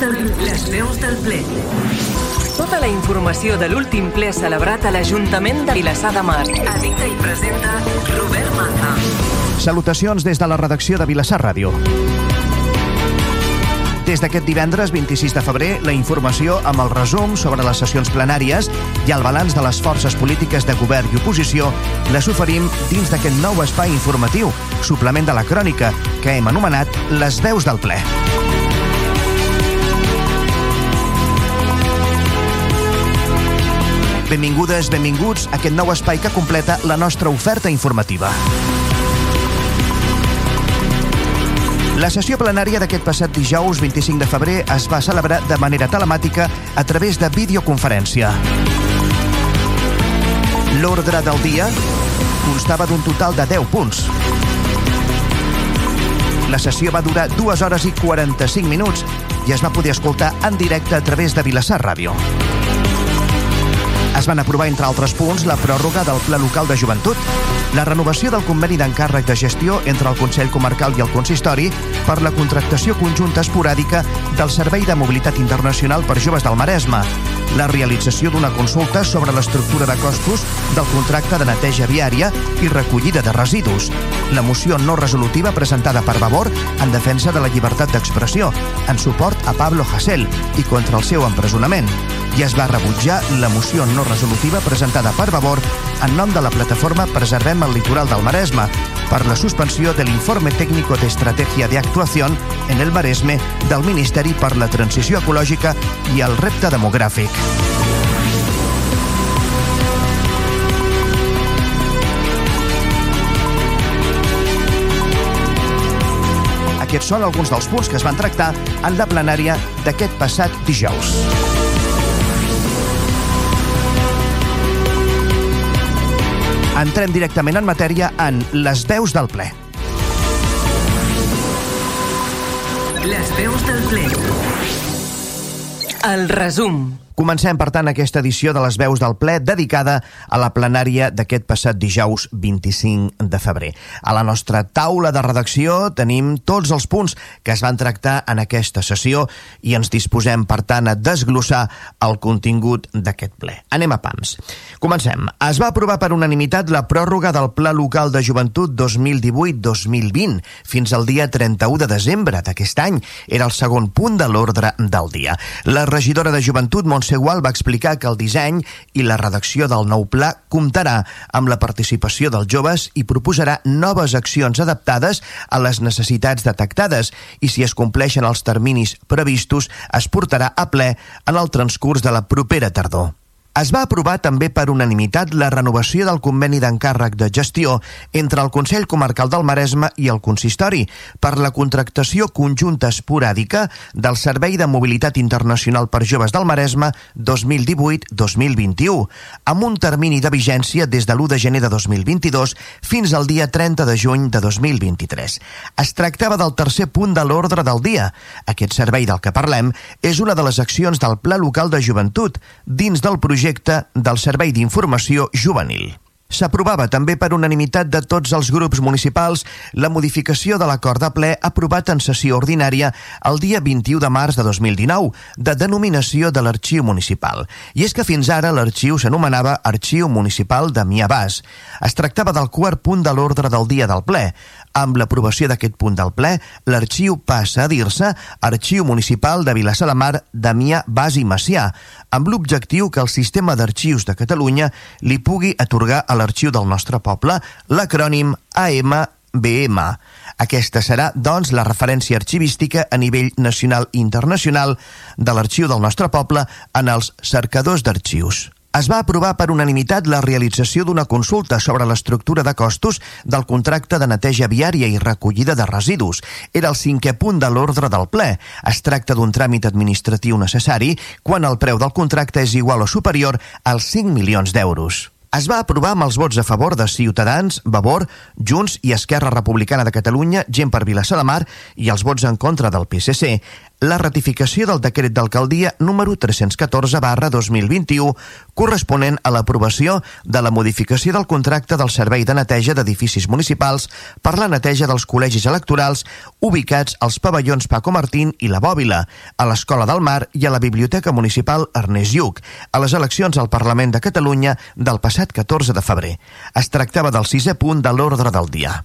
del, les veus del ple. Tota la informació de l'últim ple celebrat a l'Ajuntament de Vilassar de Mar. Edita i presenta Robert Maza. Salutacions des de la redacció de Vilassar Ràdio. Des d'aquest divendres 26 de febrer, la informació amb el resum sobre les sessions plenàries i el balanç de les forces polítiques de govern i oposició les oferim dins d'aquest nou espai informatiu, suplement de la crònica, que hem anomenat Les veus del ple. Benvingudes, benvinguts a aquest nou espai que completa la nostra oferta informativa. La sessió plenària d'aquest passat dijous 25 de febrer es va celebrar de manera telemàtica a través de videoconferència. L'ordre del dia constava d'un total de 10 punts. La sessió va durar 2 hores i 45 minuts i es va poder escoltar en directe a través de Vilassar Ràdio. Es van aprovar, entre altres punts, la pròrroga del Pla Local de Joventut, la renovació del conveni d'encàrrec de gestió entre el Consell Comarcal i el Consistori per la contractació conjunta esporàdica del Servei de Mobilitat Internacional per Joves del Maresme, la realització d'una consulta sobre l'estructura de costos del contracte de neteja viària i recollida de residus, la moció no resolutiva presentada per Vavor en defensa de la llibertat d'expressió, en suport a Pablo Hasél i contra el seu empresonament, i es va rebutjar la moció no resolutiva presentada per Vavor en nom de la plataforma Preservem el Litoral del Maresme per la suspensió de l'informe técnico de estrategia de actuación en el Maresme del Ministeri per la Transició Ecològica i el Repte Demogràfic. Aquests són alguns dels punts que es van tractar en la plenària d'aquest passat dijous. Entrem directament en matèria en les veus del ple. Les veus del ple. El resum. Comencem, per tant, aquesta edició de les veus del ple dedicada a la plenària d'aquest passat dijous 25 de febrer. A la nostra taula de redacció tenim tots els punts que es van tractar en aquesta sessió i ens disposem, per tant, a desglossar el contingut d'aquest ple. Anem a pams. Comencem. Es va aprovar per unanimitat la pròrroga del Pla Local de Joventut 2018-2020 fins al dia 31 de desembre d'aquest any. Era el segon punt de l'ordre del dia. La regidora de Joventut, Montse Gual, va explicar que el disseny i la redacció del nou pla comptarà amb la participació dels joves i proposarà noves accions adaptades a les necessitats detectades i si es compleixen els terminis previstos es portarà a ple en el transcurs de la propera tardor. Es va aprovar també per unanimitat la renovació del conveni d'encàrrec de gestió entre el Consell Comarcal del Maresme i el Consistori per la contractació conjunta esporàdica del Servei de Mobilitat Internacional per Joves del Maresme 2018-2021, amb un termini de vigència des de l'1 de gener de 2022 fins al dia 30 de juny de 2023. Es tractava del tercer punt de l'ordre del dia. Aquest servei del que parlem és una de les accions del Pla Local de Joventut dins del projecte del Servei d'Informació Juvenil. S'aprovava també per unanimitat de tots els grups municipals la modificació de l'acord de ple aprovat en sessió ordinària el dia 21 de març de 2019, de denominació de l'arxiu municipal. I és que fins ara l'arxiu s'anomenava Arxiu Municipal de Miabàs. Es tractava del quart punt de l'ordre del dia del ple. Amb l'aprovació d'aquest punt del ple, l'arxiu passa a dir-se Arxiu Municipal de Vilassar de Mar, Damià, Bas i Macià, amb l'objectiu que el sistema d'arxius de Catalunya li pugui atorgar a l'arxiu del nostre poble l'acrònim AMBM. Aquesta serà, doncs, la referència arxivística a nivell nacional i internacional de l'arxiu del nostre poble en els cercadors d'arxius es va aprovar per unanimitat la realització d'una consulta sobre l'estructura de costos del contracte de neteja viària i recollida de residus. Era el cinquè punt de l'ordre del ple. Es tracta d'un tràmit administratiu necessari quan el preu del contracte és igual o superior als 5 milions d'euros es va aprovar amb els vots a favor de Ciutadans, Vavor, Junts i Esquerra Republicana de Catalunya, gent per Vilassar de Mar i els vots en contra del PSC. La ratificació del decret d'alcaldia número 314 barra 2021 corresponent a l'aprovació de la modificació del contracte del Servei de Neteja d'Edificis Municipals per la neteja dels col·legis electorals ubicats als pavellons Paco Martín i la Bòbila, a l'Escola del Mar i a la Biblioteca Municipal Ernest Lluc, a les eleccions al Parlament de Catalunya del passat 14 de febrer. Es tractava del sisè punt de l'ordre del dia.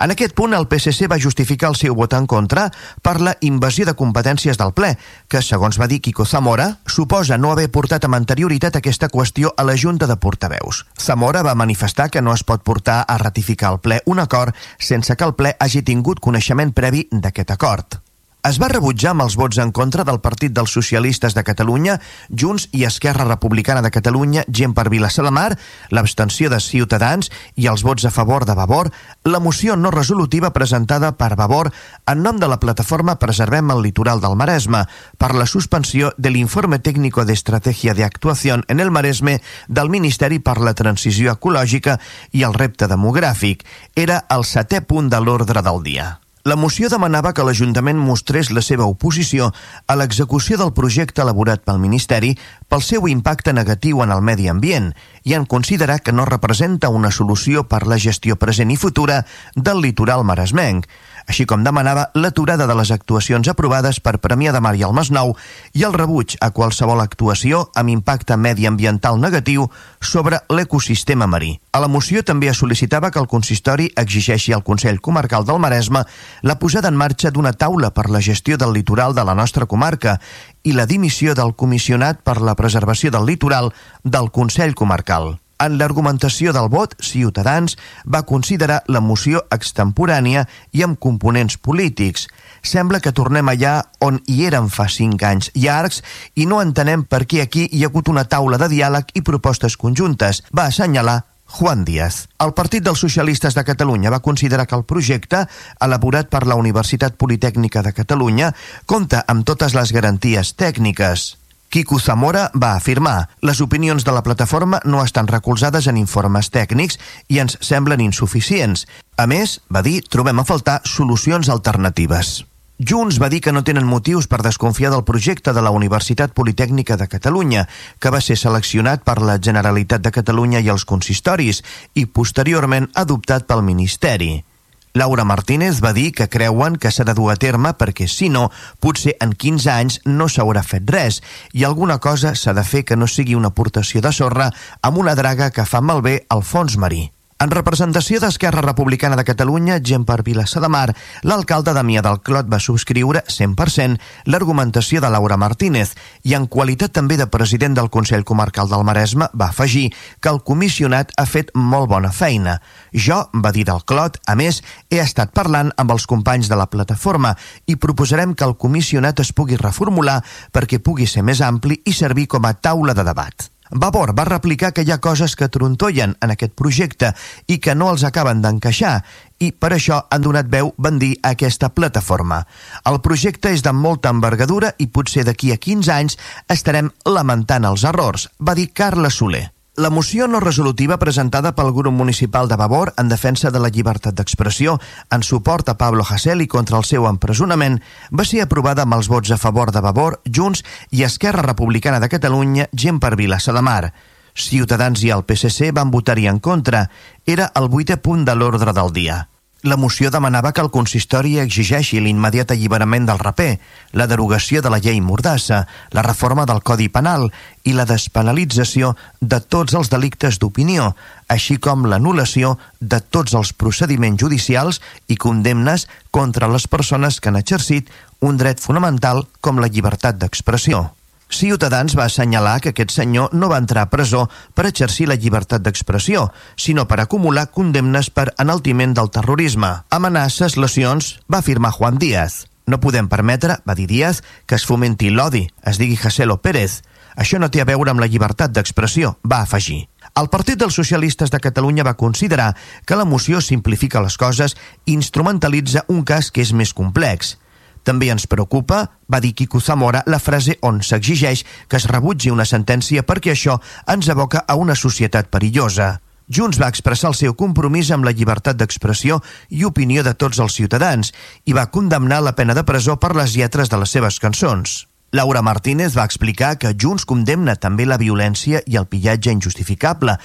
En aquest punt, el PSC va justificar el seu vot en contra per la invasió de competències del ple, que, segons va dir Kiko Zamora, suposa no haver portat amb anterioritat aquesta qüestió a la Junta de Portaveus. Zamora va manifestar que no es pot portar a ratificar al ple un acord sense que el ple hagi tingut coneixement previ d'aquest acord es va rebutjar amb els vots en contra del Partit dels Socialistes de Catalunya, Junts i Esquerra Republicana de Catalunya, gent per Vilassar de Mar, l'abstenció de Ciutadans i els vots a favor de Vavor, la moció no resolutiva presentada per Vavor en nom de la plataforma Preservem el litoral del Maresme per la suspensió de l'informe tècnico d'estratègia d'actuació en el Maresme del Ministeri per la Transició Ecològica i el Repte Demogràfic. Era el setè punt de l'ordre del dia. La moció demanava que l'Ajuntament mostrés la seva oposició a l'execució del projecte elaborat pel Ministeri pel seu impacte negatiu en el medi ambient i en considerar que no representa una solució per la gestió present i futura del litoral maresmenc així com demanava l'aturada de les actuacions aprovades per Premià de Mar i el Masnou i el rebuig a qualsevol actuació amb impacte mediambiental negatiu sobre l'ecosistema marí. A la moció també es sol·licitava que el consistori exigeixi al Consell Comarcal del Maresme la posada en marxa d'una taula per la gestió del litoral de la nostra comarca i la dimissió del comissionat per la preservació del litoral del Consell Comarcal. En l'argumentació del vot, Ciutadans va considerar la moció extemporània i amb components polítics. Sembla que tornem allà on hi érem fa cinc anys llargs i no entenem per què aquí hi ha hagut una taula de diàleg i propostes conjuntes, va assenyalar Juan Díaz. El Partit dels Socialistes de Catalunya va considerar que el projecte, elaborat per la Universitat Politècnica de Catalunya, compta amb totes les garanties tècniques. Quico Zamora va afirmar les opinions de la plataforma no estan recolzades en informes tècnics i ens semblen insuficients. A més, va dir, trobem a faltar solucions alternatives. Junts va dir que no tenen motius per desconfiar del projecte de la Universitat Politècnica de Catalunya, que va ser seleccionat per la Generalitat de Catalunya i els consistoris i posteriorment adoptat pel Ministeri. Laura Martínez va dir que creuen que s'ha de dur a terme perquè, si no, potser en 15 anys no s'haurà fet res i alguna cosa s'ha de fer que no sigui una aportació de sorra amb una draga que fa malbé al fons marí. En representació d'Esquerra Republicana de Catalunya, gent per Vilassar de Mar, l'alcalde Damià del Clot va subscriure 100% l'argumentació de Laura Martínez i en qualitat també de president del Consell Comarcal del Maresme va afegir que el comissionat ha fet molt bona feina. Jo, va dir del Clot, a més, he estat parlant amb els companys de la plataforma i proposarem que el comissionat es pugui reformular perquè pugui ser més ampli i servir com a taula de debat. Vavor va replicar que hi ha coses que trontollen en aquest projecte i que no els acaben d'encaixar i per això han donat veu, van dir, a aquesta plataforma. El projecte és de molta envergadura i potser d'aquí a 15 anys estarem lamentant els errors, va dir Carla Soler. La moció no resolutiva presentada pel grup municipal de Vavor en defensa de la llibertat d'expressió en suport a Pablo Hasél i contra el seu empresonament va ser aprovada amb els vots a favor de Vavor, Junts i Esquerra Republicana de Catalunya, gent per Vilassa de Mar. Ciutadans i el PSC van votar-hi en contra. Era el vuitè punt de l'ordre del dia. La moció demanava que el consistori exigeixi l'immediat alliberament del raper, la derogació de la llei Mordassa, la reforma del Codi Penal i la despenalització de tots els delictes d'opinió, així com l'anul·lació de tots els procediments judicials i condemnes contra les persones que han exercit un dret fonamental com la llibertat d'expressió. Ciutadans va assenyalar que aquest senyor no va entrar a presó per exercir la llibertat d'expressió, sinó per acumular condemnes per enaltiment del terrorisme. Amenaces, lesions, va afirmar Juan Díaz. No podem permetre, va dir Díaz, que es fomenti l'odi, es digui Jacelo Pérez. Això no té a veure amb la llibertat d'expressió, va afegir. El Partit dels Socialistes de Catalunya va considerar que la moció simplifica les coses i instrumentalitza un cas que és més complex. També ens preocupa, va dir Quico Zamora, la frase on s'exigeix que es rebutgi una sentència perquè això ens aboca a una societat perillosa. Junts va expressar el seu compromís amb la llibertat d'expressió i opinió de tots els ciutadans i va condemnar la pena de presó per les lletres de les seves cançons. Laura Martínez va explicar que Junts condemna també la violència i el pillatge injustificable,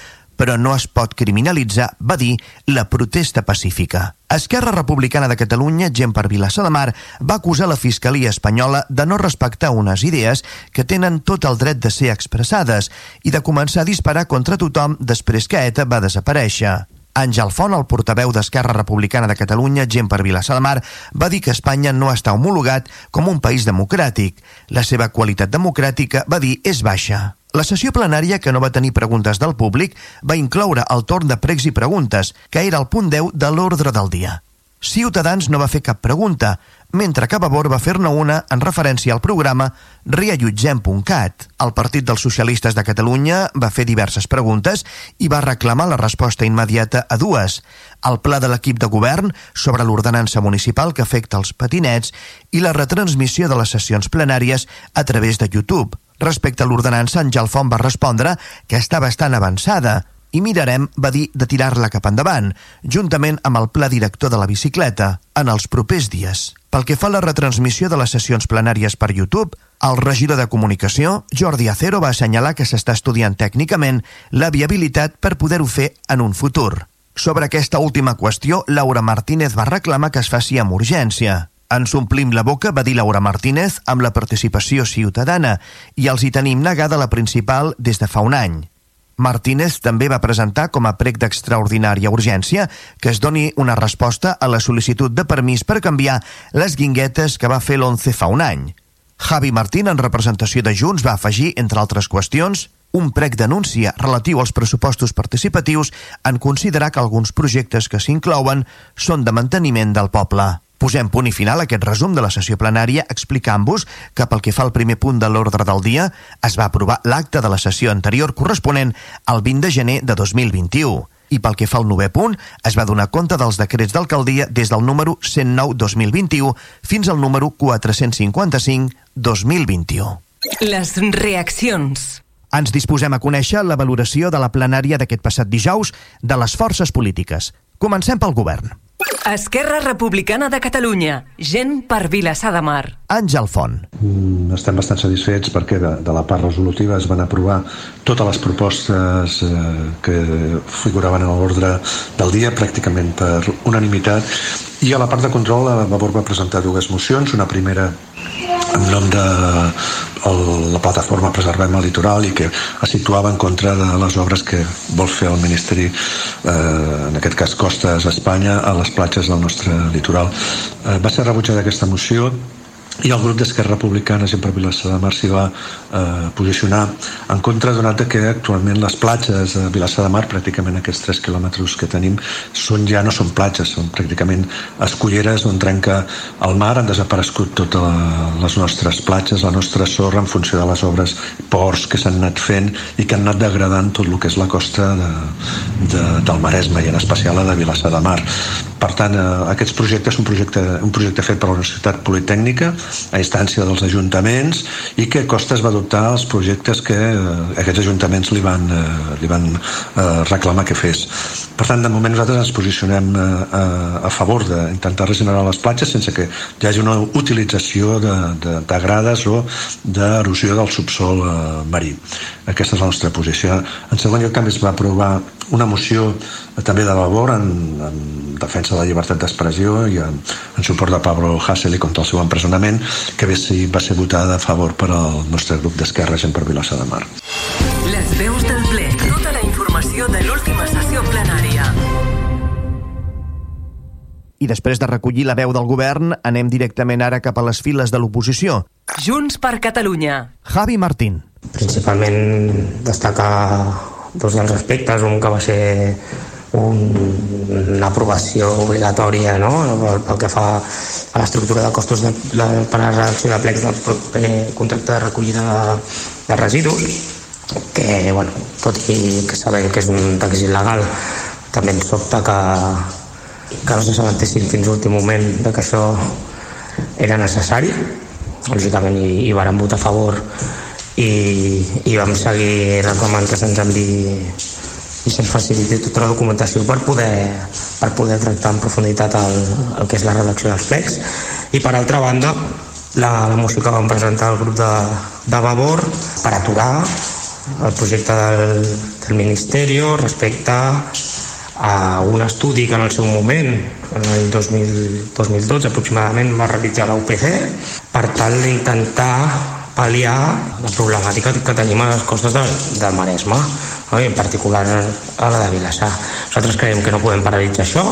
però no es pot criminalitzar, va dir, la protesta pacífica. Esquerra Republicana de Catalunya, gent per Vilassar de Mar, va acusar la Fiscalia espanyola de no respectar unes idees que tenen tot el dret de ser expressades i de començar a disparar contra tothom després que ETA va desaparèixer. Àngel Font, el portaveu d'Esquerra Republicana de Catalunya, gent per Vilassar de Mar, va dir que Espanya no està homologat com un país democràtic. La seva qualitat democràtica, va dir, és baixa. La sessió plenària, que no va tenir preguntes del públic, va incloure el torn de pregs i preguntes, que era el punt 10 de l'ordre del dia. Ciutadans no va fer cap pregunta, mentre que Vavor va fer-ne una en referència al programa riallutzem.cat. El Partit dels Socialistes de Catalunya va fer diverses preguntes i va reclamar la resposta immediata a dues. El pla de l'equip de govern sobre l'ordenança municipal que afecta els patinets i la retransmissió de les sessions plenàries a través de YouTube. Respecte a l'ordenança, en Jalfont va respondre que està bastant avançada i mirarem, va dir, de tirar-la cap endavant, juntament amb el pla director de la bicicleta, en els propers dies. Pel que fa a la retransmissió de les sessions plenàries per YouTube, el regidor de Comunicació, Jordi Acero, va assenyalar que s'està estudiant tècnicament la viabilitat per poder-ho fer en un futur. Sobre aquesta última qüestió, Laura Martínez va reclamar que es faci amb urgència. Ens omplim la boca, va dir Laura Martínez, amb la participació ciutadana i els hi tenim negada la principal des de fa un any. Martínez també va presentar com a prec d'extraordinària urgència que es doni una resposta a la sol·licitud de permís per canviar les guinguetes que va fer l'11 fa un any. Javi Martín, en representació de Junts, va afegir, entre altres qüestions, un prec d'anúncia relatiu als pressupostos participatius en considerar que alguns projectes que s'inclouen són de manteniment del poble. Posem punt i final a aquest resum de la sessió plenària explicant-vos que pel que fa al primer punt de l'ordre del dia es va aprovar l'acte de la sessió anterior corresponent al 20 de gener de 2021 i pel que fa al novè punt, es va donar compte dels decrets d'alcaldia des del número 109-2021 fins al número 455-2021. Les reaccions. Ens disposem a conèixer la valoració de la plenària d'aquest passat dijous de les forces polítiques. Comencem pel govern. Esquerra Republicana de Catalunya. Gent per Vilassar de Mar. Àngel Font. Mm, estem bastant satisfets perquè de, de la part resolutiva es van aprovar totes les propostes eh, que figuraven a l'ordre del dia, pràcticament per unanimitat, i a la part de control la Vavor va presentar dues mocions, una primera en nom de la plataforma Preservem el Litoral i que es situava en contra de les obres que vol fer el Ministeri, eh, en aquest cas Costes Espanya, a les platges del nostre litoral. Eh, va ser rebutjada aquesta moció i el grup d'Esquerra Republicana sempre Vilassar de Mar s'hi va eh, posicionar en contra donat que actualment les platges de Vilassar de Mar pràcticament aquests 3 quilòmetres que tenim són ja no són platges, són pràcticament escolleres on trenca el mar han desaparegut totes les nostres platges, la nostra sorra en funció de les obres ports que s'han anat fent i que han anat degradant tot el que és la costa de, de, del Maresme i en especial la de Vilassar de Mar. Per tant, eh, aquests projectes són un projecte, un projecte fet per la Universitat Politècnica a instància dels ajuntaments i que Costes va adoptar els projectes que eh, aquests ajuntaments li van, eh, li van eh, reclamar que fes. Per tant, de moment nosaltres ens posicionem eh, a, a favor d'intentar regenerar les platges sense que hi hagi una utilització de, de, de grades o d'erosió del subsol eh, marí. Aquesta és la nostra posició. En segon lloc, també es va aprovar una moció també de labor en, en defensa de la llibertat d'expressió i en, en suport de Pablo Hassel i contra el seu empresonament que bé si va ser votada a favor per al nostre grup d'Esquerra Gent per Vilassar de Mar. Les veus del ple. Tota la informació de l'última sessió plenària. I després de recollir la veu del govern, anem directament ara cap a les files de l'oposició. Junts per Catalunya. Javi Martín. Principalment destacar dos dels aspectes, un que va ser un, una aprovació obligatòria no? pel, pel que fa a l'estructura de costos de, de, per a la redacció de plecs del proper contracte de recollida de, de residus que, bueno, tot i que sabem que és un requisit legal, també ens sobta que, que no s'assabentessin fins l'últim moment de que això era necessari. Lògicament hi, hi vàrem votar a favor i, i vam seguir reclamant que se'ns enviï i se'ns faciliti tota la documentació per poder, per poder tractar en profunditat el, el que és la redacció dels plecs. I per altra banda, la, la moció que vam presentar al grup de, de Vavor per aturar el projecte del, del Ministeri respecte a un estudi que en el seu moment, en el 2000, 2012 aproximadament, va realitzar la UPC per tal d'intentar pal·liar la problemàtica que tenim a les costes del, del Maresme, no? en particular a la de Vilassar. Nosaltres creiem que no podem paralitzar això,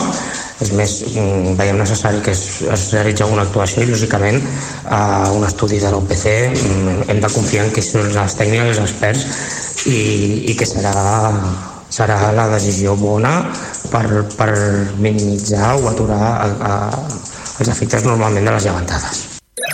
és més, mm, veiem necessari que es, es realitzi alguna actuació i, lògicament, a un estudi de l'OPC mm, hem de confiar en que són els tècnics els experts i, i que serà, serà la decisió bona per, per minimitzar o aturar a, a, els efectes normalment de les llevantades.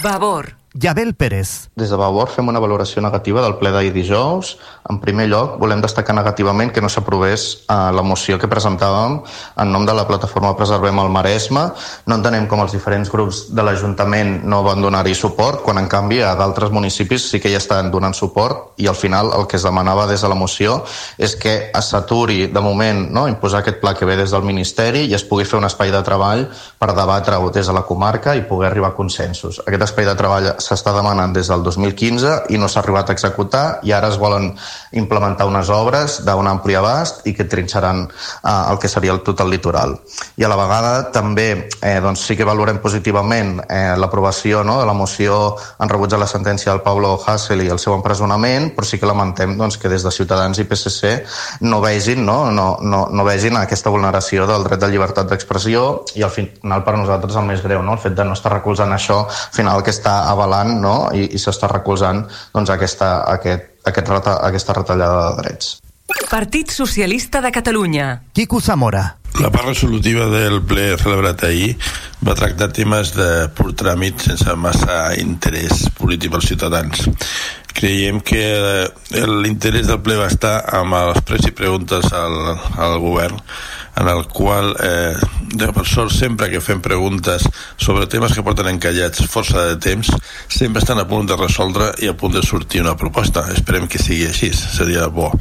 Vavor, Yabel Pérez. Des de Vavor fem una valoració negativa del ple d'ahir dijous. En primer lloc, volem destacar negativament que no s'aprovés eh, la moció que presentàvem en nom de la plataforma Preservem el Maresme. No entenem com els diferents grups de l'Ajuntament no van donar-hi suport, quan en canvi a d'altres municipis sí que ja estan donant suport i al final el que es demanava des de la moció és que s'aturi de moment no, imposar aquest pla que ve des del Ministeri i es pugui fer un espai de treball per debatre-ho des de la comarca i poder arribar a consensos. Aquest espai de treball s'està demanant des del 2015 i no s'ha arribat a executar i ara es volen implementar unes obres d'un ampli abast i que trinxaran eh, el que seria el tot el litoral. I a la vegada també eh, doncs sí que valorem positivament eh, l'aprovació no, de la moció en rebuig de la sentència del Pablo Hassel i el seu empresonament, però sí que lamentem doncs, que des de Ciutadans i PSC no vegin, no, no, no, no vegin aquesta vulneració del dret de llibertat d'expressió i al final per nosaltres el més greu, no? el fet de no estar recolzant això, al final que està avalant avalant no? i, i s'està recolzant doncs, aquesta, aquest, aquest reta, aquesta retallada de drets. Partit Socialista de Catalunya. Quico Zamora. La part resolutiva del ple celebrat ahir va tractar temes de pur tràmit sense massa interès polític pels ciutadans. Creiem que l'interès del ple va estar amb els pres i preguntes al, al govern en el qual, eh, de per sort, sempre que fem preguntes sobre temes que porten encallats força de temps, sempre estan a punt de resoldre i a punt de sortir una proposta. Esperem que sigui així, seria bo.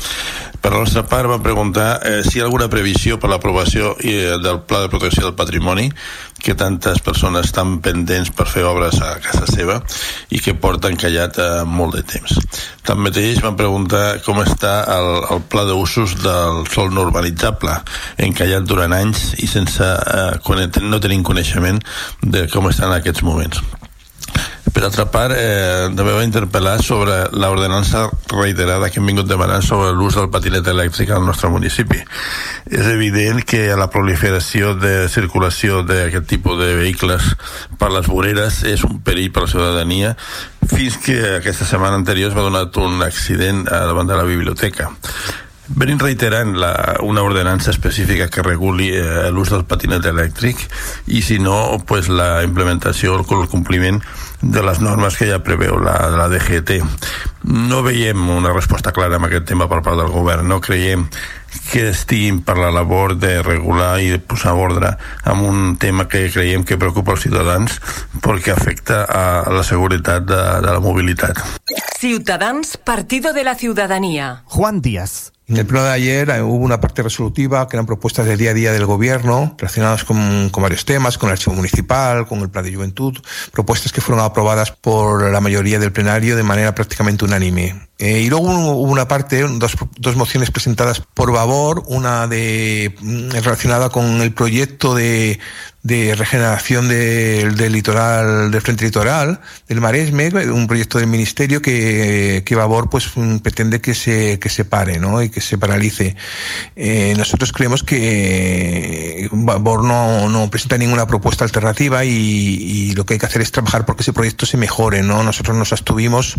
Per la nostra part, vam preguntar eh, si hi ha alguna previsió per l'aprovació eh, del Pla de Protecció del Patrimoni, que tantes persones estan pendents per fer obres a casa seva i que porta encallat eh, molt de temps. Tanmateix vam preguntar com està el, el pla d'usos del sol no urbanitzable, encallat durant anys i sense eh, no tenim coneixement de com estan en aquests moments. Per altra part, eh, també va interpel·lar sobre l'ordenança reiterada que hem vingut demanant sobre l'ús del patinet elèctric al nostre municipi. És evident que la proliferació de circulació d'aquest tipus de vehicles per les voreres és un perill per la ciutadania fins que aquesta setmana anterior es va donar un accident davant de la biblioteca. Venim reiterant la, una ordenança específica que reguli eh, l'ús del patinet elèctric i si no, pues, la implementació o el compliment de les normes que ja preveu la, la DGT. No veiem una resposta clara en aquest tema per part del govern. No creiem que estiguin per la labor de regular i de posar ordre en un tema que creiem que preocupa els ciutadans perquè afecta a la seguretat de, de la mobilitat. Ciutadans, Partido de la Ciudadanía. Juan Díaz. En el pleno de ayer eh, hubo una parte resolutiva que eran propuestas del día a día del gobierno relacionadas con, con, varios temas, con el archivo municipal, con el plan de juventud, propuestas que fueron aprobadas por la mayoría del plenario de manera prácticamente unánime. Eh, y luego hubo una parte, dos, dos mociones presentadas por Vavor, una de mm, relacionada con el proyecto de, de regeneración del, del litoral, del frente litoral, del Maresme, un proyecto del ministerio que, que Vavor pues mm, pretende que se, que se pare, ¿no? Y que se paralice. Eh, nosotros creemos que Vavor no, no presenta ninguna propuesta alternativa y, y lo que hay que hacer es trabajar porque ese proyecto se mejore, ¿no? Nosotros nos abstuvimos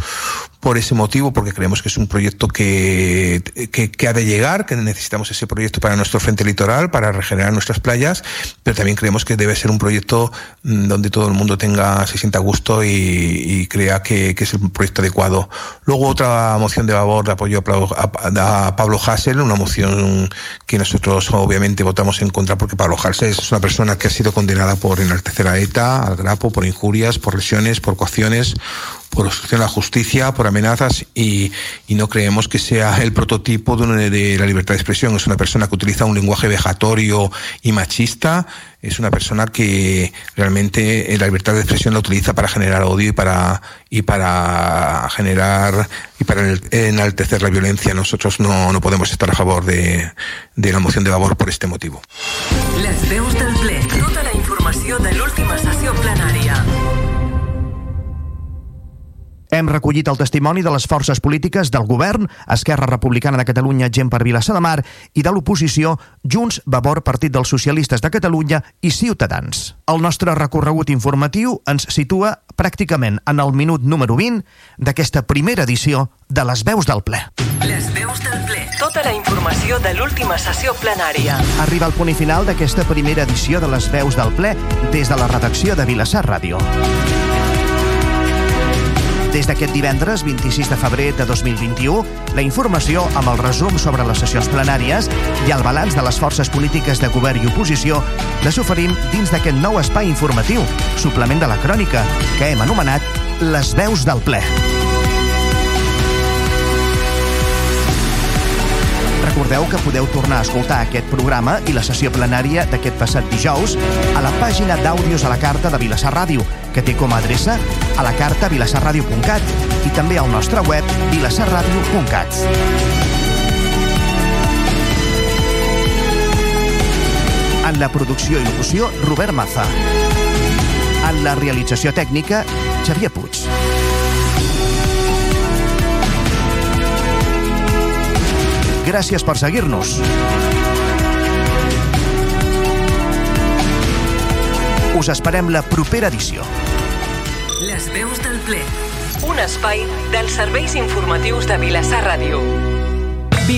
por ese motivo, porque creemos que es un proyecto que, que, ha de llegar, que necesitamos ese proyecto para nuestro frente litoral, para regenerar nuestras playas, pero también creemos que debe ser un proyecto mm, donde todo el mundo tenga, se sienta a gusto y, crea que, que, es el proyecto adecuado. Luego otra moción de favor de apoyo a, a Pablo Hassel, una moción que nosotros obviamente votamos en contra porque Pablo Hassel es una persona que ha sido condenada por enaltecer a ETA, al Grapo, por injurias, por lesiones, por coacciones, por obstrucción a la justicia, por amenazas y, y no creemos que sea el prototipo de, una, de la libertad de expresión. Es una persona que utiliza un lenguaje vejatorio y machista, es una persona que realmente la libertad de expresión la utiliza para generar odio y para y para generar y para enaltecer la violencia. Nosotros no, no podemos estar a favor de, de la moción de favor por este motivo. Les veus del ple. La informació de l'última sessió plenària. Hem recollit el testimoni de les forces polítiques del govern, Esquerra Republicana de Catalunya, Gent per Vilassar de Mar, i de l'oposició, Junts, Vavor, Partit dels Socialistes de Catalunya i Ciutadans. El nostre recorregut informatiu ens situa pràcticament en el minut número 20 d'aquesta primera edició de les veus del ple. Les veus del ple. Tota la informació de l'última sessió plenària. Arriba al punt final d'aquesta primera edició de les veus del ple des de la redacció de Vilassar Ràdio. Des d'aquest divendres 26 de febrer de 2021, la informació amb el resum sobre les sessions plenàries i el balanç de les forces polítiques de govern i oposició les oferim dins d'aquest nou espai informatiu, suplement de la crònica, que hem anomenat Les veus del ple. Recordeu que podeu tornar a escoltar aquest programa i la sessió plenària d'aquest passat dijous a la pàgina d'àudios a la carta de Vilassar Ràdio, que té com a adreça a la carta vilassarradio.cat i també al nostre web vilassarradio.cat. En la producció i locució, Robert Maza. En la realització tècnica, Xavier Puig. Gràcies per seguir-nos. Us esperem la propera edició. Les veus del ple. Un espai dels serveis informatius de Vilassar Ràdio.